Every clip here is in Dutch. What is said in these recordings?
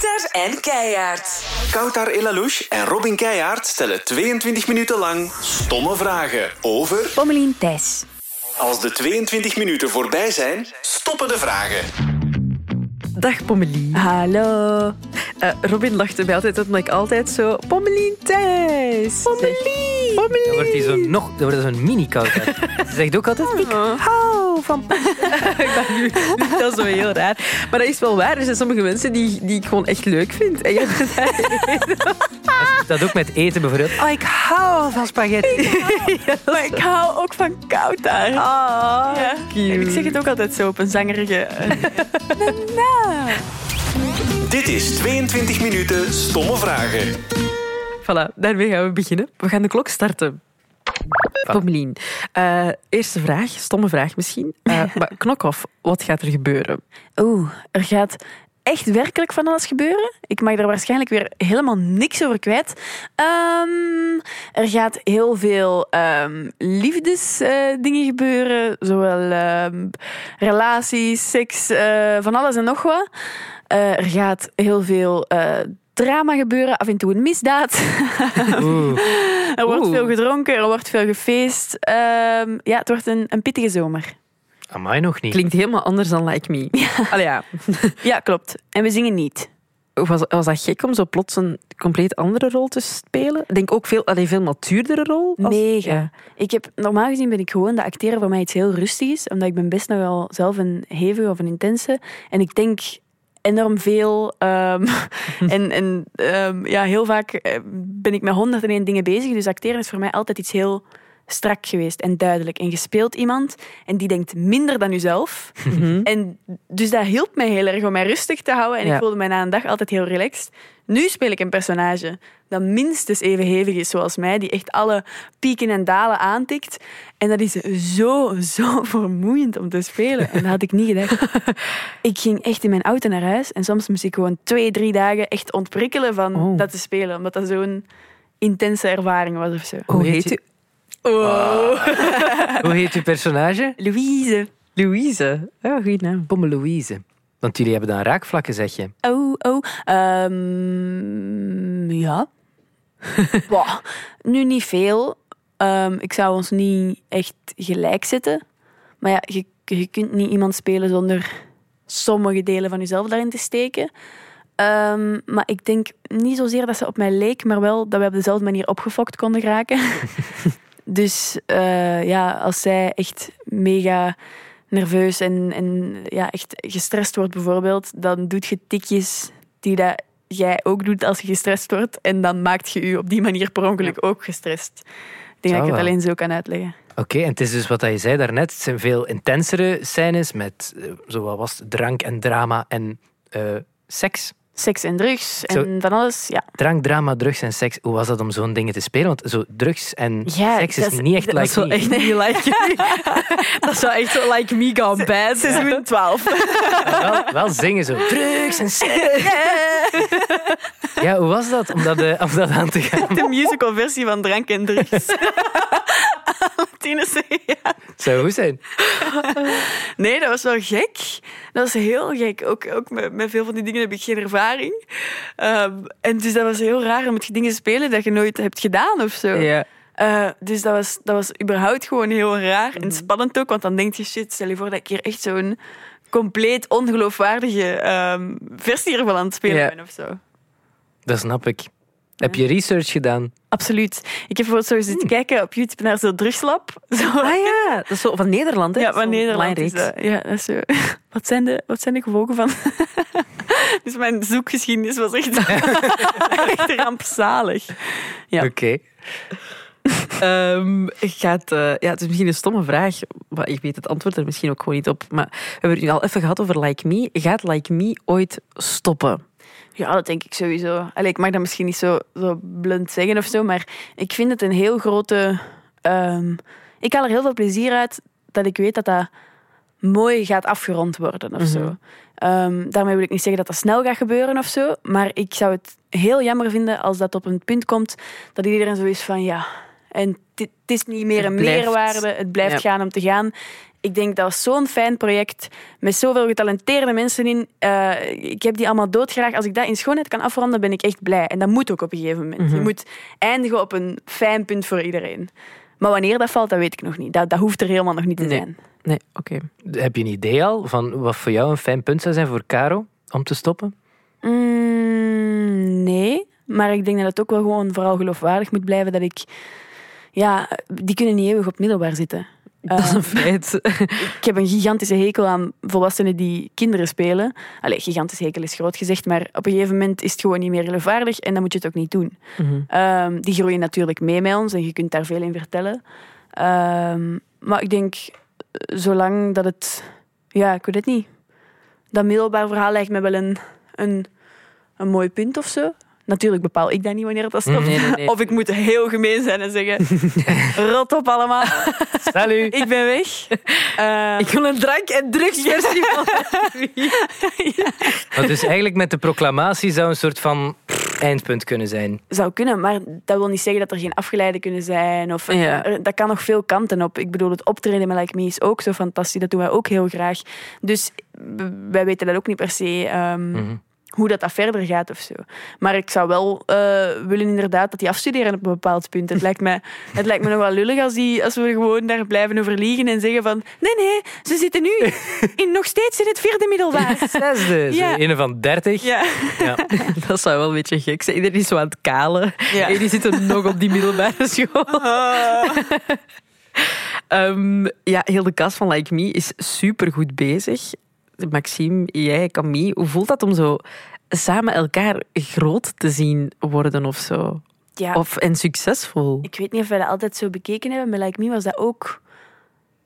Kouter en Keijaard. Koutar Elalouche en Robin Keijaard stellen 22 minuten lang stomme vragen over... Pommelien Thijs. Als de 22 minuten voorbij zijn, stoppen de vragen. Dag Pommelien. Hallo. Eh, Robin lachte mij altijd uit, omdat ik altijd zo... Pommelien Thijs. Pommelien. Pommelien. Dan wordt hij zo nog, dan wordt hij zo'n mini koud. Ze zegt ook altijd, ik hou van nu is dat zo heel raar. Maar dat is wel waar. Er zijn sommige mensen die, die ik gewoon echt leuk vind. En jij Dat ook met eten bijvoorbeeld. Oh, ik hou van spaghetti. Maar ik hou ook van koud daar. Ja. cute. En ik zeg het ook altijd zo op een zangerige... eh. Dit is 22 minuten stomme vragen. Voilà, daarmee gaan we beginnen. We gaan de klok starten. Pommelien, eh, eerste vraag, stomme vraag misschien. Eh, maar Knokhoff, wat gaat er gebeuren? Oeh, er gaat echt werkelijk van alles gebeuren. Ik mag er waarschijnlijk weer helemaal niks over kwijt. Ehm, er gaat heel veel ehm liefdesdingen gebeuren. Zowel ehm, relaties, seks, eh, van alles en nog wat. Eh, er gaat heel veel eh, drama gebeuren. Af en toe een misdaad. Oeh. er wordt Oeh. veel gedronken, er wordt veel gefeest. Ehm, ja, het wordt een, een pittige zomer. Amai nog niet. Klinkt helemaal anders dan Like Me. Allee, ja. Ja, klopt. En we zingen niet. Was, was dat gek om zo plots een compleet andere rol te spelen? Ik denk ook veel, allee, veel matuurdere rol. als- Mega. Ja. Ik heb, normaal gezien ben ik gewoon dat acteren voor mij iets heel rustigs, omdat ik ben best nogal zelf een hevige of een intense. En ik denk enorm veel. ehm, en en ehm, ja, heel vaak eh, ben ik met honderd en één dingen bezig. Dus acteren is voor mij altijd iets heel strak geweest en duidelijk. En je speelt iemand en die denkt minder dan jezelf. En dus dat hielp mij heel erg om mij rustig te houden. En Ja. ik voelde mij na een dag altijd heel relaxed. Nu speel ik een personage dat minstens even hevig is zoals mij, die echt alle pieken en dalen aantikt. En dat is zo, zo vermoeiend om te spelen. En dat had ik niet gedacht. Ik ging echt in mijn auto naar huis en soms moest ik gewoon twee, drie dagen echt ontprikkelen van Oh. dat te spelen, omdat dat zo'n intense ervaring was of zo. Hoe heet u? Hoe heet uw personage? Louise. Louise. Ja, goede naam. Pomme Louise. Want jullie hebben dan raakvlakken, zeg je. Oh, oh. Ehm, ja. Boah, nu niet veel. Ehm, ik zou ons niet echt gelijk zetten. Maar ja, je, je kunt niet iemand spelen zonder sommige delen van jezelf daarin te steken. Ehm, maar ik denk niet zozeer dat ze op mij leek, maar wel dat we op dezelfde manier opgefokt konden geraken. dus eh, ja, als zij echt mega nerveus en, en ja, echt gestrest wordt bijvoorbeeld, dan doet je tikjes die dat jij ook doet als je gestrest wordt. En dan maakt je je op die manier per ongeluk ook gestrest. Ik denk dat ik het wel. alleen zo kan uitleggen. Oké, en het is dus wat je zei daarnet. Het zijn veel intensere scènes met, eh, zo wat was het, drank en drama en eh, seks. Seks en drugs en Zo- van alles, ja. Drank, drama, drugs en seks. Hoe was dat om zo'n dingen te spelen? Want zo drugs en Ja, seks is niet echt like me. echt niet like me. Dat zou echt zo like me gone bad. Seizoen 12. wel, wel zingen zo. Drugs en seks. Ja, hoe was dat om dat, eh, om dat aan te gaan? De musical versie van Drank en Drugs. Tine zei ja. Zou goed zijn. Nee, dat was wel gek. Dat was heel gek. Ook, ook met, met veel van die dingen heb ik geen ervaring. Ehm, en dus dat was heel raar om met dingen te spelen dat je nooit hebt gedaan of zo. Ja. Eh, dus dat was, dat was überhaupt gewoon heel raar en spannend ook. Want dan denk je, shit, stel je voor dat ik hier echt zo'n compleet ongeloofwaardige ehm, versie ervan aan het spelen ben of zo. Dat snap ik. Heb je research gedaan? Absoluut. Ik heb bijvoorbeeld zo eens zitten kijken op YouTube naar zo'n drugslab. Zo. Ah ja, dat is zo van Nederland, hè? Ja, van Nederland is dat. Ja, dat is zo. Wat zijn de, wat zijn de gevolgen van... dus mijn zoekgeschiedenis was echt, echt rampzalig. Ja. Oké. Ehm, gaat, eh, ja, het is misschien een stomme vraag, maar ik weet het antwoord er misschien ook gewoon niet op. Maar we hebben het nu al even gehad over Like Me. Gaat Like Me ooit stoppen? Ja, dat denk ik sowieso. Allee, ik mag dat misschien niet zo, zo blunt zeggen of zo, maar ik vind het een heel grote... ehm, ik haal er heel veel plezier uit dat ik weet dat dat mooi gaat afgerond worden of zo. Ehm, daarmee wil ik niet zeggen dat dat snel gaat gebeuren of zo, maar ik zou het heel jammer vinden als dat op een punt komt dat iedereen zo is van ja, en het is niet meer een meerwaarde. Het blijft Ja. gaan om te gaan. Ik denk dat zo'n fijn project met zoveel getalenteerde mensen in. Eh, ik heb die allemaal doodgraag. Als ik dat in schoonheid kan afronden, ben ik echt blij. En dat moet ook op een gegeven moment. Mhm. Je moet eindigen op een fijn punt voor iedereen. Maar wanneer dat valt, dat weet ik nog niet. Dat, dat hoeft er helemaal nog niet te Nee. zijn. Nee, oké. Heb je een idee al van wat voor jou een fijn punt zou zijn voor Caro om te stoppen? Mm, nee, maar ik denk dat het ook wel gewoon vooral geloofwaardig moet blijven dat ik... Ja, die kunnen niet eeuwig op middelbaar zitten. Dat is een feit. ik heb een gigantische hekel aan volwassenen die kinderen spelen. Allee, gigantisch hekel is groot gezegd, maar op een gegeven moment is het gewoon niet meer geloofwaardig en dan moet je het ook niet doen. Ehm, die groeien natuurlijk mee met ons en je kunt daar veel in vertellen. Ehm, maar ik denk, zolang dat het... Ja, ik weet het niet. Dat middelbaar verhaal lijkt me wel een, een, een mooi punt of zo. Natuurlijk bepaal ik dat niet wanneer het stopt. Nee, nee, nee. Of ik moet heel gemeen zijn en zeggen... Rot op allemaal, Salut! ik ben weg. Ehm, Ik wil een drank- en drugsversie van Want dus eigenlijk met de proclamatie zou een soort van eindpunt kunnen zijn. zou kunnen, maar dat wil niet zeggen dat er geen afgeleiden kunnen zijn. Of, Ja. er- dat kan nog veel kanten op. Ik bedoel, het optreden met Like Me is ook zo fantastisch. Dat doen wij ook heel graag. Dus wij weten dat ook niet per se ehm, Mhm. Hoe dat, dat verder gaat of zo. Maar ik zou wel eh, willen inderdaad dat die afstuderen op een bepaald punt. Het lijkt me, het lijkt me nog wel lullig als, die, als we gewoon daar blijven over liegen en zeggen van nee, nee, ze zitten nu in, nog steeds in het vierde middelbaar. Zesde, zo Ja. een van dertig. Ja. Ja. Dat zou wel een beetje gek zijn. Iedereen is zo aan het kalen. Ja. En die zitten nog op die middelbare school. Ehm, ja, heel de cast van Like Me is super goed bezig. Maxime, jij, Camille, hoe voelt dat om zo samen elkaar groot te zien worden of zo? Ja. Of, en succesvol? Ik weet niet of wij dat altijd zo bekeken hebben. Met Like Me was dat ook...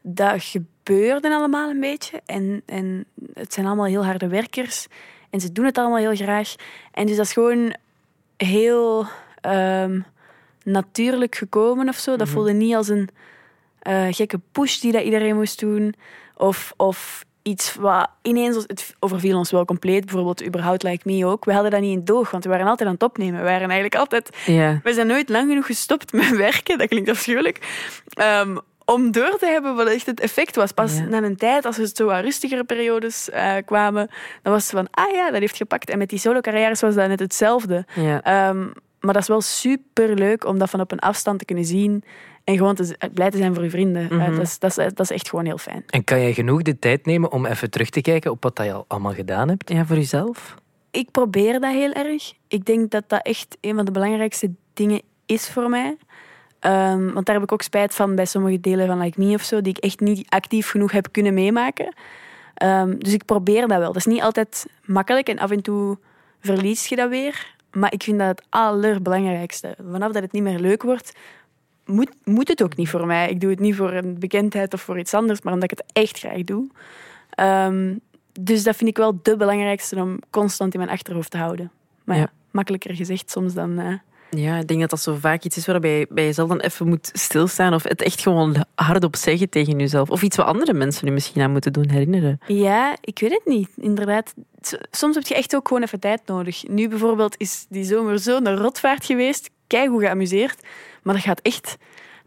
Dat gebeurde allemaal een beetje. En, en het zijn allemaal heel harde werkers. En ze doen het allemaal heel graag. En dus dat is gewoon heel ehm, natuurlijk gekomen of zo. Dat voelde niet als een eh, gekke push die dat iedereen moest doen. Of, of iets wat ineens... Het overviel ons wel compleet. Bijvoorbeeld überhaupt Like Me ook. We hadden dat niet in doog, want we waren altijd aan het opnemen. We waren eigenlijk altijd we zijn nooit lang genoeg gestopt met werken, dat klinkt afschuwelijk, ehm, om door te hebben wat echt het effect was. Pas na een tijd, als er zo wat rustigere periodes eh, kwamen, dan was het van, ah ja, dat heeft gepakt. En met die solo-carrières was dat net hetzelfde. Ehm, maar dat is wel super leuk om dat van op een afstand te kunnen zien en gewoon te, z- blij te zijn voor je vrienden. Eh, Mhm. dat, is, dat, is, dat is echt gewoon heel fijn. En kan jij genoeg de tijd nemen om even terug te kijken op wat dat je al allemaal gedaan hebt? ja, voor jezelf? ik probeer dat heel erg. Ik denk dat dat echt een van de belangrijkste dingen is voor mij. Ehm, want daar heb ik ook spijt van bij sommige delen van Like Me of zo, die ik echt niet actief genoeg heb kunnen meemaken. Ehm, dus ik probeer dat wel. Dat is niet altijd makkelijk en af en toe verlies je dat weer. Maar ik vind dat het allerbelangrijkste. Vanaf dat het niet meer leuk wordt, moet, moet het ook niet voor mij. Ik doe het niet voor een bekendheid of voor iets anders, maar omdat ik het echt graag doe. Ehm, dus dat vind ik wel de belangrijkste om constant in mijn achterhoofd te houden. Maar ja, Ja. makkelijker gezegd soms dan... eh, Ja, ik denk dat dat zo vaak iets is waarbij je bij jezelf dan even moet stilstaan of het echt gewoon hardop zeggen tegen jezelf. Of iets wat andere mensen nu misschien aan moeten doen herinneren. Ja, ik weet het niet. Inderdaad, soms heb je echt ook gewoon even tijd nodig. Nu bijvoorbeeld is die zomer zo'n rotvaart geweest. Kijk hoe geamuseerd. Maar dat gaat echt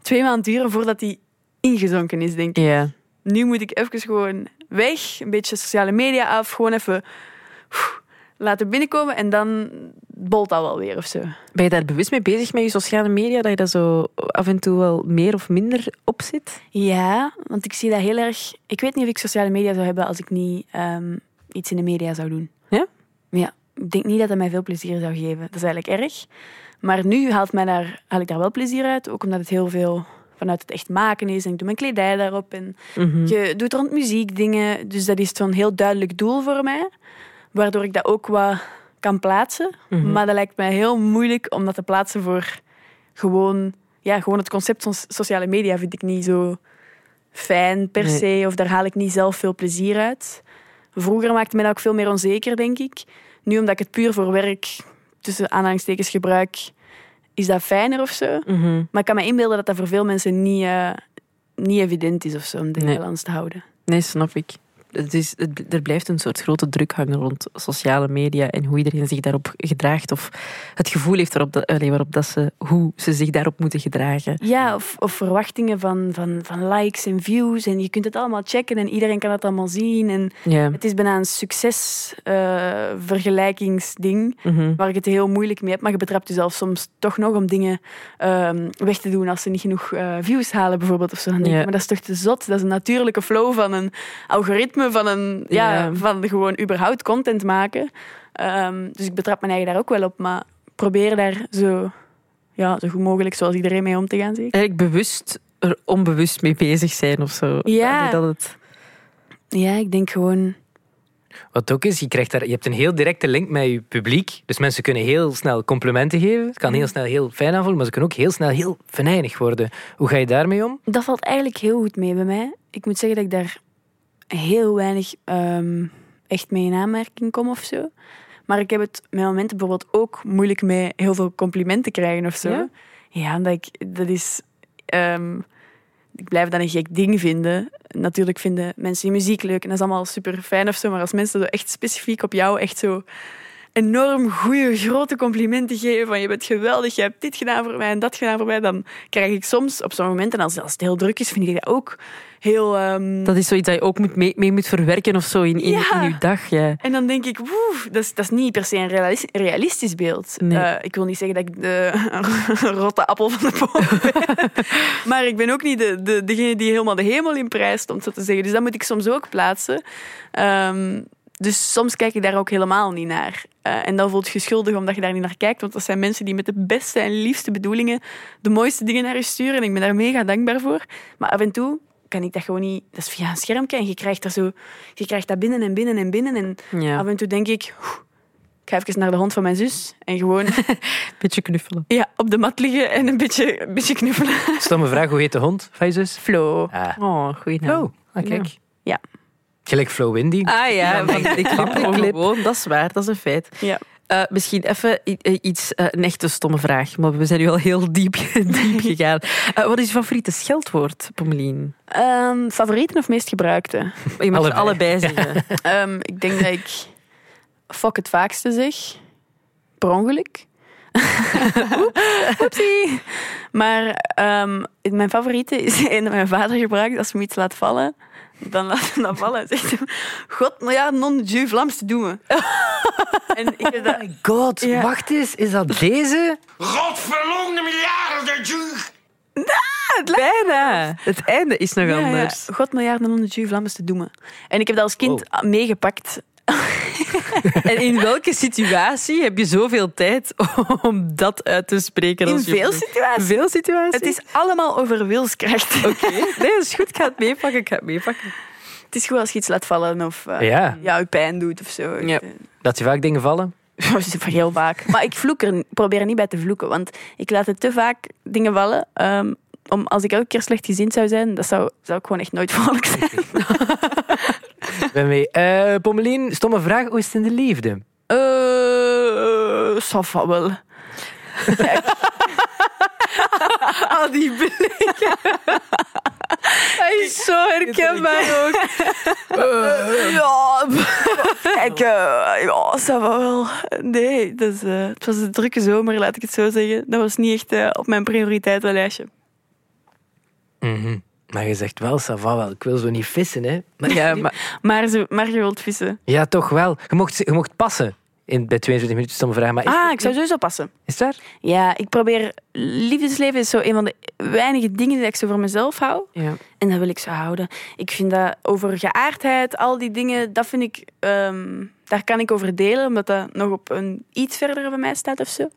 twee maanden duren voordat die ingezonken is, denk ik. Ja. Nu moet ik even gewoon weg, een beetje sociale media af, gewoon even laten binnenkomen en dan bolt dat wel weer of zo. Ben je daar bewust mee bezig met je sociale media, dat je daar zo af en toe wel meer of minder op zit? Ja, want ik zie dat heel erg. Ik weet niet of ik sociale media zou hebben als ik niet ehm, iets in de media zou doen. Ja? Ja, ik denk niet dat dat mij veel plezier zou geven. Dat is eigenlijk erg. Maar nu haalt mij daar, haal ik daar wel plezier uit. Ook omdat het heel veel vanuit het echt maken is. En ik doe mijn kledij daarop. En Mhm. je doet rond muziek dingen. Dus dat is zo'n heel duidelijk doel voor mij. Waardoor ik dat ook wat kan plaatsen. Mhm. Maar dat lijkt mij heel moeilijk om dat te plaatsen voor gewoon... Ja, gewoon het concept van sociale media vind ik niet zo fijn per Nee. se. Of daar haal ik niet zelf veel plezier uit. Vroeger maakte mij dat ook veel meer onzeker, denk ik. Nu, omdat ik het puur voor werk, tussen aanhalingstekens, gebruik, is dat fijner of zo. Mhm. Maar ik kan me inbeelden dat dat voor veel mensen niet, eh, niet evident is of zo, om de Nee. balans te houden. Nee, snap ik. Het is, het- er blijft een soort grote druk hangen rond sociale media en hoe iedereen zich daarop gedraagt. Of het gevoel heeft waarop, dat, waarop dat ze, hoe ze zich daarop moeten gedragen. Ja, of, of verwachtingen van, van, van likes en views. En je kunt het allemaal checken en iedereen kan het allemaal zien. En Ja. het is bijna een succesvergelijkingsding. Mhm. waar ik het heel moeilijk mee heb. Maar je betrapt jezelf soms toch nog om dingen ehm, weg te doen als ze niet genoeg eh, views halen, bijvoorbeeld. Of zo. Dan denk ik, Ja. maar dat is toch te zot? Dat is een natuurlijke flow van een algoritme, van, een, ja, Ja. van gewoon überhaupt content maken. Ehm, dus ik betrap mijn eigen daar ook wel op. Maar probeer daar zo, ja, zo goed mogelijk, zoals iedereen mee om te gaan. Zeker. Eigenlijk bewust er onbewust mee bezig zijn of zo. Ja. Dat het, Ja, ik denk gewoon... Wat ook is, je, krijgt daar, je hebt een heel directe link met je publiek. Dus mensen kunnen heel snel complimenten geven. Het kan heel snel heel fijn aanvoelen, maar ze kunnen ook heel snel heel venijnig worden. Hoe ga je daarmee om? Dat valt eigenlijk heel goed mee bij mij. Ik moet zeggen dat ik daar heel weinig ehm, echt mee in aanmerking kom of zo. Maar ik heb het met momenten bijvoorbeeld ook moeilijk mee heel veel complimenten krijgen of zo. Ja? Ja, omdat ik, dat is... ehm, ik blijf dat een gek ding vinden. Natuurlijk vinden mensen je muziek leuk en dat is allemaal super fijn of zo. Maar als mensen zo echt specifiek op jou echt zo enorm goede, grote complimenten geven van je bent geweldig, je hebt dit gedaan voor mij en dat gedaan voor mij, dan krijg ik soms op zo'n moment, en als, als het heel druk is, vind ik dat ook heel... ehm, dat is zoiets dat je ook moet mee, mee moet verwerken of zo in, in, Ja. in je dag. Ja. En dan denk ik, woe, dat is, dat is niet per se een realis- realistisch beeld. Nee. Eh, ik wil niet zeggen dat ik de rotte appel van de boom ben. maar ik ben ook niet de, de, degene die helemaal de hemel in prijst, om zo te zeggen. Dus dat moet ik soms ook plaatsen. Ehm, dus soms kijk ik daar ook helemaal niet naar. Eh, en dan voelt je schuldig omdat je daar niet naar kijkt. Want dat zijn mensen die met de beste en liefste bedoelingen de mooiste dingen naar je sturen. En ik ben daar mega dankbaar voor. Maar af en toe kan ik dat gewoon niet... Dat is via een schermpje en je krijgt, daar zo, je krijgt dat binnen en binnen en binnen. En Ja. af en toe denk ik... "Oeh, Ik ga even naar de hond van mijn zus en gewoon Beetje knuffelen. ja, op de mat liggen en een beetje, een beetje knuffelen. Stomme vraag, hoe heet de hond van je zus? Flo. Ah, Oh, goeie naam. Flo. Ah, kijk. Ja. Gelijk Flo Windy. Ah ja, want ik knip Clip. gewoon. Dat is waar, dat is een feit. Ja. Eh, misschien even eh, iets, eh, een echte stomme vraag, maar we zijn nu al heel diep, diep gegaan. Eh, wat is je favoriete scheldwoord, Pommelien? Ehm, favorieten of meest gebruikte? Je mag Allebei. allebei, allebei zeggen. Ehm, ik denk dat ik fuck het vaakste zeg. Per ongeluk. Oeps. Oepsie. Maar ehm, mijn favoriete is een dat mijn vader gebruikt als hij iets laat vallen. Dan laat hij dat vallen en zegt hij... God, nou ja, non Dieu Vlaams te doen. en ik heb dat... Oh my god, Ja. wacht eens. Is dat deze? Godverlongde miljarden, juug! Bijna. Het einde is nog Ja, ja. anders. God, miljarden non Dieu Vlaams te doen. En ik heb dat als kind meegepakt. En in welke situatie heb je zoveel tijd om dat uit te spreken? In je- veel situaties. Veel situaties? Het is allemaal over wilskracht. Oké, nee, dat is goed. Ik ga het meepakken. Ik ga het meepakken. Het is goed als je iets laat vallen of eh, Ja. je pijn doet of zo. Ja. Dat je vaak dingen vallen? Heel vaak. Maar ik vloek er, probeer er niet bij te vloeken, want ik laat het te vaak dingen vallen. ehm, om, als ik elke keer slecht gezind zou zijn, dat zou, zou ik gewoon echt nooit vrolijk zijn. Ben mee. Eh Pommelien, stomme vraag. Hoe is het in de liefde? Eh, ça va wel. Al die blikken. Hij is zo herkenbaar ook. Ja, kijk, eh, ja, ça va wel. Nee, dus, eh, het was een drukke zomer, laat ik het zo zeggen. Dat was niet echt eh, op mijn prioriteitenlijstje. Mhm. Maar je zegt wel, ça va wel. Ik wil zo niet vissen, hè? Maar Ja, maar Maar, ze, maar je wilt vissen. Ja, toch wel. Je mocht, je mocht passen in, bij 22 minuten stomme vraag. Maar is, Ah, ik zou sowieso passen. is waar? Ja, ik probeer... Liefdesleven is zo een van de weinige dingen die ik zo voor mezelf hou. ja. En dat wil ik zo houden. Ik vind dat over geaardheid, al die dingen, dat vind ik... ehm, daar kan ik over delen, omdat dat nog op een iets verder bij mij staat of zo.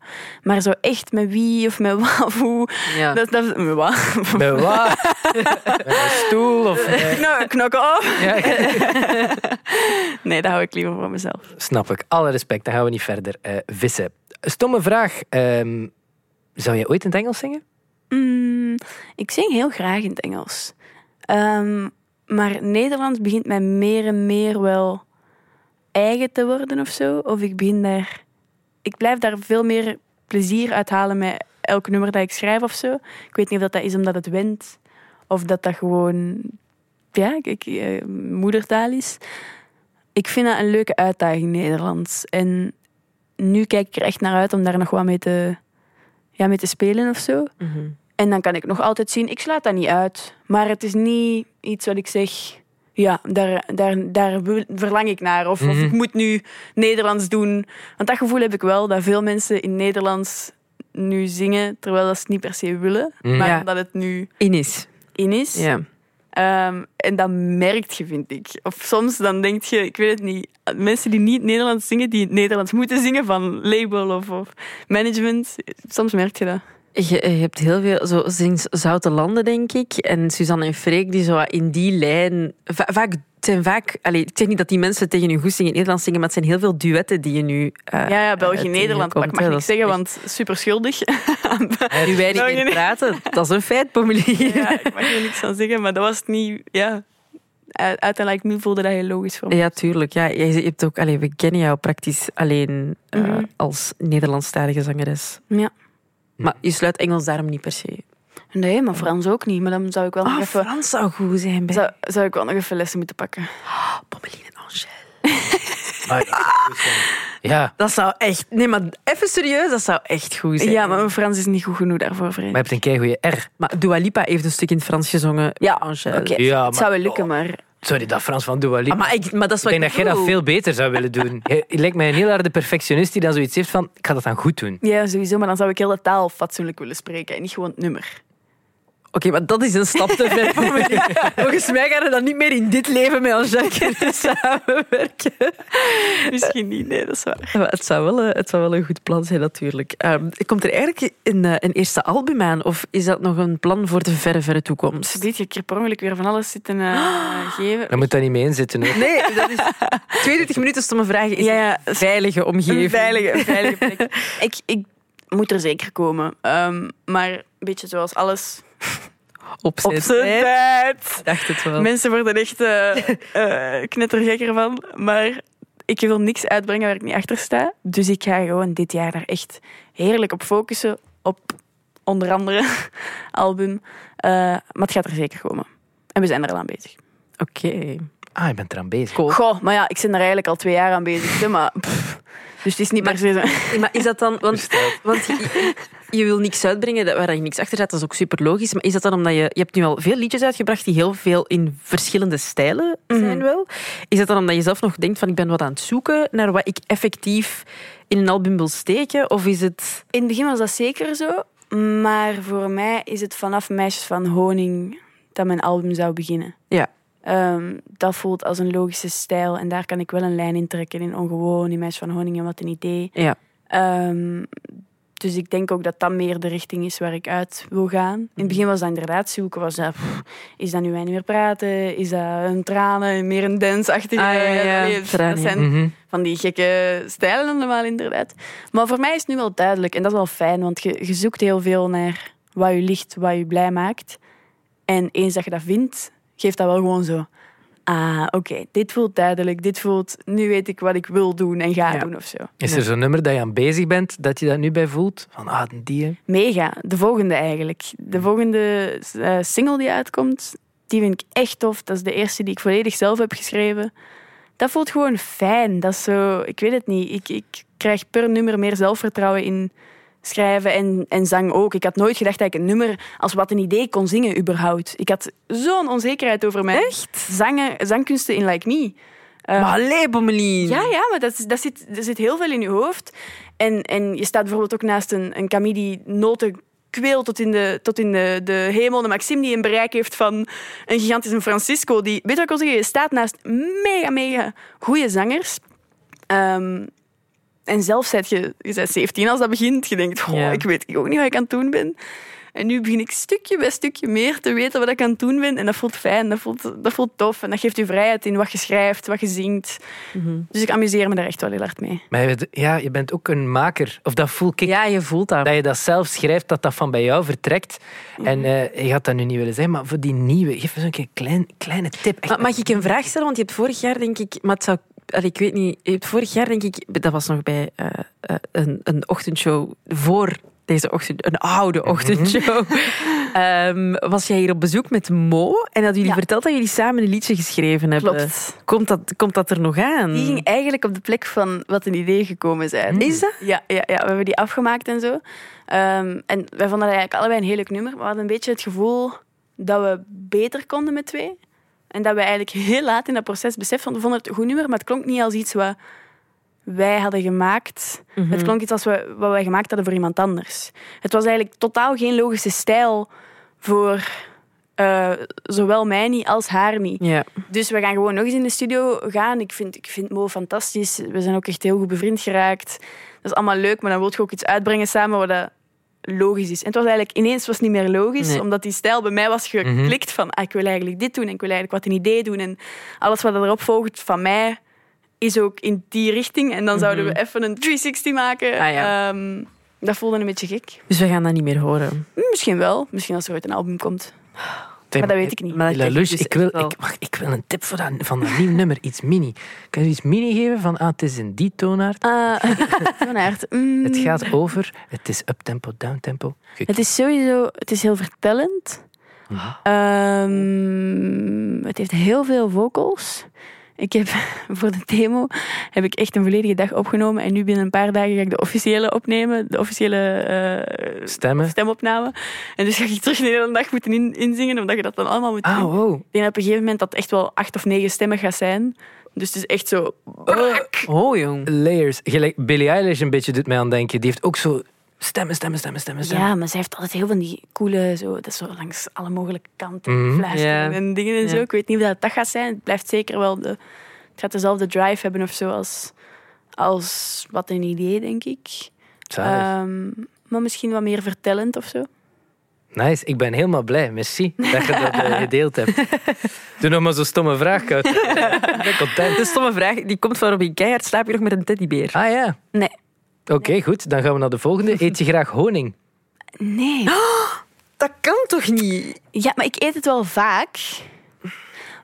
Maar zo echt met wie of met wat of hoe... Ja. Dat, dat, met wat? Bij wat? Met een stoel? Of, eh, Nou, knokken af. ja, Nee, dat hou ik liever voor mezelf. snap ik. Alle respect. Dan gaan we niet verder eh, vissen. Stomme vraag. Ehm, zou je ooit in het Engels zingen? Mm, ik zing heel graag in het Engels. Ehm, maar Nederlands begint mij meer en meer wel eigen te worden of zo. Of ik begin daar... Ik blijf daar veel meer plezier uit halen met elk nummer dat ik schrijf of zo. Ik weet niet of dat, dat is omdat het went. Of dat dat gewoon... ja, ik, eh, moedertaal is. Ik vind dat een leuke uitdaging, Nederlands. En nu kijk ik er echt naar uit om daar nog wat mee te, ja, mee te spelen of zo. En dan kan ik nog altijd zien, ik slaat dat niet uit. Maar het is niet iets wat ik zeg, ja, daar, daar, daar verlang ik naar. Of, of ik moet nu Nederlands doen. Want dat gevoel heb ik wel, dat veel mensen in Nederlands nu zingen, terwijl dat ze het niet per se willen. Mhm. Maar Ja. dat het nu Inis. in is. Ja. Ehm, en dat merkt je, vind ik. Of soms dan denk je, ik weet het niet, mensen die niet Nederlands zingen, die het Nederlands moeten zingen van label of, of management, soms merk je dat. Je, je hebt heel veel, zo sinds Zoute Landen, denk ik. En Suzanne en Freek, die zo in die lijn. va- vaak, het zijn vaak. Allee, ik zeg niet dat die mensen tegen hun goesting in het Nederlands zingen, maar het zijn heel veel duetten die je nu. eh, Ja, ja België-Nederland, maar ik mag is zeggen, echt- want super schuldig. Nu België- meer praten, dat is een feit, Pommelie. ja, ik mag er niks van zeggen, maar dat was niet, ja... Uiteindelijk nu voelde dat heel logisch voor me. Ja, tuurlijk. Ja, je je hebt ook, allee, we kennen jou praktisch alleen eh, Mhm. als Nederlandstalige zangeres. Ja. Maar je sluit Engels daarom niet per se. Nee, maar Frans ook niet. Maar dan zou ik wel nog Ah, even... Frans zou goed zijn bij Zou, zou ik wel nog even lessen moeten pakken. Pommelie en Angèle. Maar dat zou goed zijn. Ja, Dat zou echt... Nee, maar even serieus, dat zou echt goed zijn. Ja, maar mijn Frans is niet goed genoeg daarvoor, Vrij. maar je hebt een keigoeie R. Maar Dua Lipa heeft een stuk in het Frans gezongen. Ja, Angèle. Oké, Ja, het zou wel lukken, maar... Sorry, dat Frans van Dua Lipa. Ah, maar, ik, maar dat is Ik wat denk dat jij dat veel beter zou willen doen. Je lijkt mij een heel harde perfectionist die dan zoiets heeft van, ik ga dat dan goed doen. Ja, sowieso, maar dan zou ik heel de taal fatsoenlijk willen spreken en niet gewoon het nummer. Oké, maar dat is een stap te ver. Pommelie. Volgens mij gaan we dan niet meer in dit leven met Angèle kunnen samenwerken. Misschien niet, nee, dat is waar. Maar het, zou wel, eh, het zou wel een goed plan zijn, natuurlijk. Ehm, komt er eigenlijk een, eh, een eerste album aan? Of is dat nog een plan voor de verre, verre toekomst? Dit, je hebt per ongeluk weer van alles zitten eh, geven. Daar moet dat niet mee inzitten. Hoor. Nee, dat is 22 minuten stomme vragen is Ja, ja, een veilige omgeving. Een veilige, een veilige plek. ik, ik moet er zeker komen. Ehm, maar een beetje zoals alles Op zijn, op zijn tijd. dacht het wel. Mensen worden echt eh eh, knettergekker van. Maar ik wil niks uitbrengen waar ik niet achter sta. Dus ik ga gewoon dit jaar daar echt heerlijk op focussen. Op onder andere album. Eh, maar het gaat er zeker komen. En we zijn er al aan bezig. Oké. Ah, je bent eraan bezig. Cool. Goh, maar ja, ik ben er eigenlijk al twee jaar aan bezig. hè, Maar, pff, dus het is niet Maar- zo. Maar is dat dan... Want, want je, je wil niks uitbrengen dat- waar je niks achter zet, dat is ook super logisch. Maar is dat dan omdat je... Je hebt nu al veel liedjes uitgebracht die heel veel in verschillende stijlen zijn wel. Is dat dan omdat je zelf nog denkt van ik ben wat aan het zoeken naar wat ik effectief in een album wil steken? Of is het... In het begin was dat zeker zo. Maar voor mij is het vanaf Meisjes van Honing dat mijn album zou beginnen. Ja. Ehm, dat voelt als een logische stijl. En daar kan ik wel een lijn in trekken. In Ongewoon, in Meisjes van Honing en Wat een Idee. Ja. Ehm, dus ik denk ook dat dat meer de richting is waar ik uit wil gaan. In het begin was dat inderdaad zoeken. Was dat, pff, is dat nu wij niet meer praten? Is dat een tranen? Meer een dance-achtige... Ah, ja, ja. Dat zijn Mhm. van die gekke stijlen allemaal inderdaad. Maar voor mij is het nu wel duidelijk. En dat is wel fijn, want je, je zoekt heel veel naar wat je ligt, wat je blij maakt. En eens dat je dat vindt, geeft dat wel gewoon zo... Ah, oké, dit voelt duidelijk. Dit voelt... Nu weet ik wat ik wil doen en ga Ja. doen of zo. Is er zo'n nummer dat je aan bezig bent, dat je dat nu bij voelt? Van, ah, die. hè? Mega. De volgende eigenlijk. De volgende eh, single die uitkomt, die vind ik echt tof. Dat is de eerste die ik volledig zelf heb geschreven. Dat voelt gewoon fijn. Dat is zo... Ik weet het niet. Ik, ik krijg per nummer meer zelfvertrouwen in schrijven en, en zang ook. Ik had nooit gedacht dat ik een nummer als wat een idee kon zingen überhaupt. Ik had zo'n onzekerheid over mijn Zangen, zangkunsten in Like Me. Eh, Maar allee, Bommelien. ja, ja, maar dat, dat zit, er zit heel veel in je hoofd. En, en je staat bijvoorbeeld ook naast een, een Camille die noten tot in, de, tot in de, de hemel. Een Maxime die een bereik heeft van een gigantische Francisco. Die, weet je wat ik wil zeggen? Je staat naast mega, mega goede zangers. Ehm, en zelf zijt je, je bent 17 als dat begint. Je denkt, goh, Ja. ik weet ook niet wat ik aan het doen ben. En nu begin ik stukje bij stukje meer te weten wat ik aan het doen ben. En dat voelt fijn, dat voelt, dat voelt tof. En dat geeft je vrijheid in wat je schrijft, wat je zingt. Dus ik amuseer me daar echt wel heel hard mee. Maar je bent- ja, je bent ook een maker. Of dat voel ik. Ja, je voelt dat. Dat je dat zelf schrijft, dat dat van bij jou vertrekt. En eh, je had dat nu niet willen zeggen, maar voor die nieuwe, geef eens een klein, kleine tip. Echt, Maar mag ik een vraag stellen? Want je hebt vorig jaar, denk ik... Maar het zou... Ik weet niet. Hebt vorig jaar, denk ik... Dat was nog bij eh, eh, een, een ochtendshow voor deze ochtend... Een oude ochtendshow. Ehm, was jij hier op bezoek met Mo en hadden jullie Ja. verteld dat jullie samen een liedje geschreven hebben? Klopt. Komt dat, komt dat er nog aan? Die ging eigenlijk op de plek van wat een idee gekomen zijn. Is dat? Ja, ja, ja, we hebben die afgemaakt en zo. Ehm, en wij vonden dat eigenlijk allebei een heel leuk nummer. Maar we hadden een beetje het gevoel dat we beter konden met twee. En dat we eigenlijk heel laat in dat proces beseften, want we vonden het een goed nummer, maar het klonk niet als iets wat wij hadden gemaakt. Het klonk iets als we, wat wij gemaakt hadden voor iemand anders. Het was eigenlijk totaal geen logische stijl voor eh, zowel mij niet als haar niet. Dus we gaan gewoon nog eens in de studio gaan. Ik vind, ik vind Mo fantastisch. We zijn ook echt heel goed bevriend geraakt. Dat is allemaal leuk, maar dan wil je ook iets uitbrengen samen wat logisch is. En het was eigenlijk ineens was het niet meer logisch, Nee. omdat die stijl bij mij was geklikt van ah, ik wil eigenlijk dit doen en ik wil eigenlijk wat een idee doen. En alles wat erop volgt van mij is ook in die richting. En dan zouden we even een 360 maken. Ah, ja. Ehm, dat voelde een beetje gek. Dus we gaan dat niet meer horen. Misschien wel. Misschien als er ooit een album komt. Maar dat weet ik niet. Maar dat ik, wil, ik, wacht, ik wil een tip voor dat, van dat nieuw nummer, iets mini. Kan je iets mini geven van, ah, het is in die toonaard. Ah, Toonaard. Mm. Het gaat over, het is uptempo, downtempo. Het is sowieso het is heel vertellend. Ehm, het heeft heel veel vocals. Ik heb voor de demo heb ik echt een volledige dag opgenomen. En nu binnen een paar dagen ga ik de officiële opnemen. De officiële eh, Stemmen. stemopname. En dus ga ik terug de hele dag moeten in, inzingen. Omdat je dat dan allemaal moet doen. Ah, wow. Ik denk op een gegeven moment dat het echt wel acht of negen stemmen gaat zijn. Dus het is echt zo... Oh, jong. Layers. Gelijk Billie Eilish een beetje doet mij aan denken. Die heeft ook zo stemmen, stemmen, stemmen, stemmen, stemmen. Ja, maar zij heeft altijd heel van die coole, zo, dat is zo langs alle mogelijke kanten fluisteren Ja. en dingen en zo. Ik weet niet of dat, dat gaat zijn. Het blijft zeker wel de, het gaat dezelfde drive hebben of zo als, als wat een idee, denk ik. Ehm, maar misschien wat meer vertellend of zo. Nice, ik ben helemaal blij. Merci dat je dat eh, gedeeld hebt. Doe nog maar zo'n stomme vraag, Kout. Ik ben content. De stomme vraag die komt van Robin Keihard. Slaap je nog met een teddybeer? Ah ja, Nee. Oké, goed. Dan gaan we naar de volgende. Eet je graag honing? Nee. Dat kan toch niet? Ja, maar ik eet het wel vaak.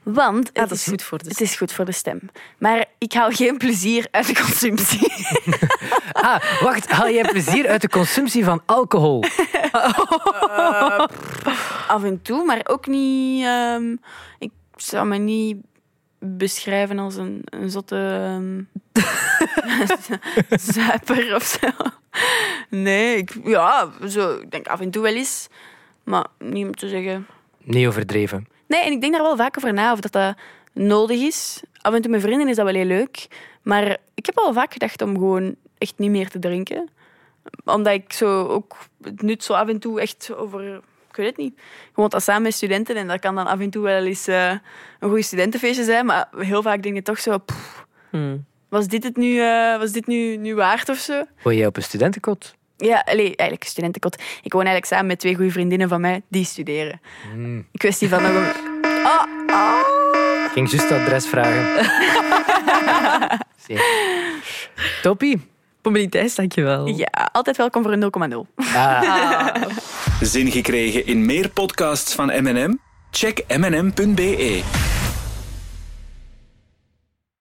Want Ja, het, dat is goed voor de het is goed voor de stem. Maar ik haal geen plezier uit de consumptie. Ah, wacht. Haal jij plezier uit de consumptie van alcohol? Af en toe, maar ook niet. ehm, ik zou me niet beschrijven als een, een zotte ehm, zuiper of zo. Nee, ik, ja, zo, ik denk af en toe wel eens, maar niet om te zeggen. Niet overdreven. Nee, en ik denk daar wel vaak over na of dat dat nodig is. Af en toe met vrienden is dat wel heel leuk, maar ik heb al vaak gedacht om gewoon echt niet meer te drinken omdat ik zo ook het nut zo af en toe echt over... Ik weet het niet. Gewoon dat samen met studenten. En dat kan dan af en toe wel eens eh, een goed studentenfeestje zijn. Maar heel vaak denk je toch zo... pff, Hmm. was dit het nu, eh, was dit nu, nu waard of zo? Woon jij op een studentenkot? Ja, allee, eigenlijk een studentenkot. Ik woon eigenlijk samen met twee goede vriendinnen van mij die studeren. Een kwestie van nog een... Oh, oh. Ik ging juist het adres vragen. Zie. Toppie. Thijs, dankjewel. Ja, altijd welkom voor een 0,0. Ah. Zin gekregen in meer podcasts van M&M? Check mm.be.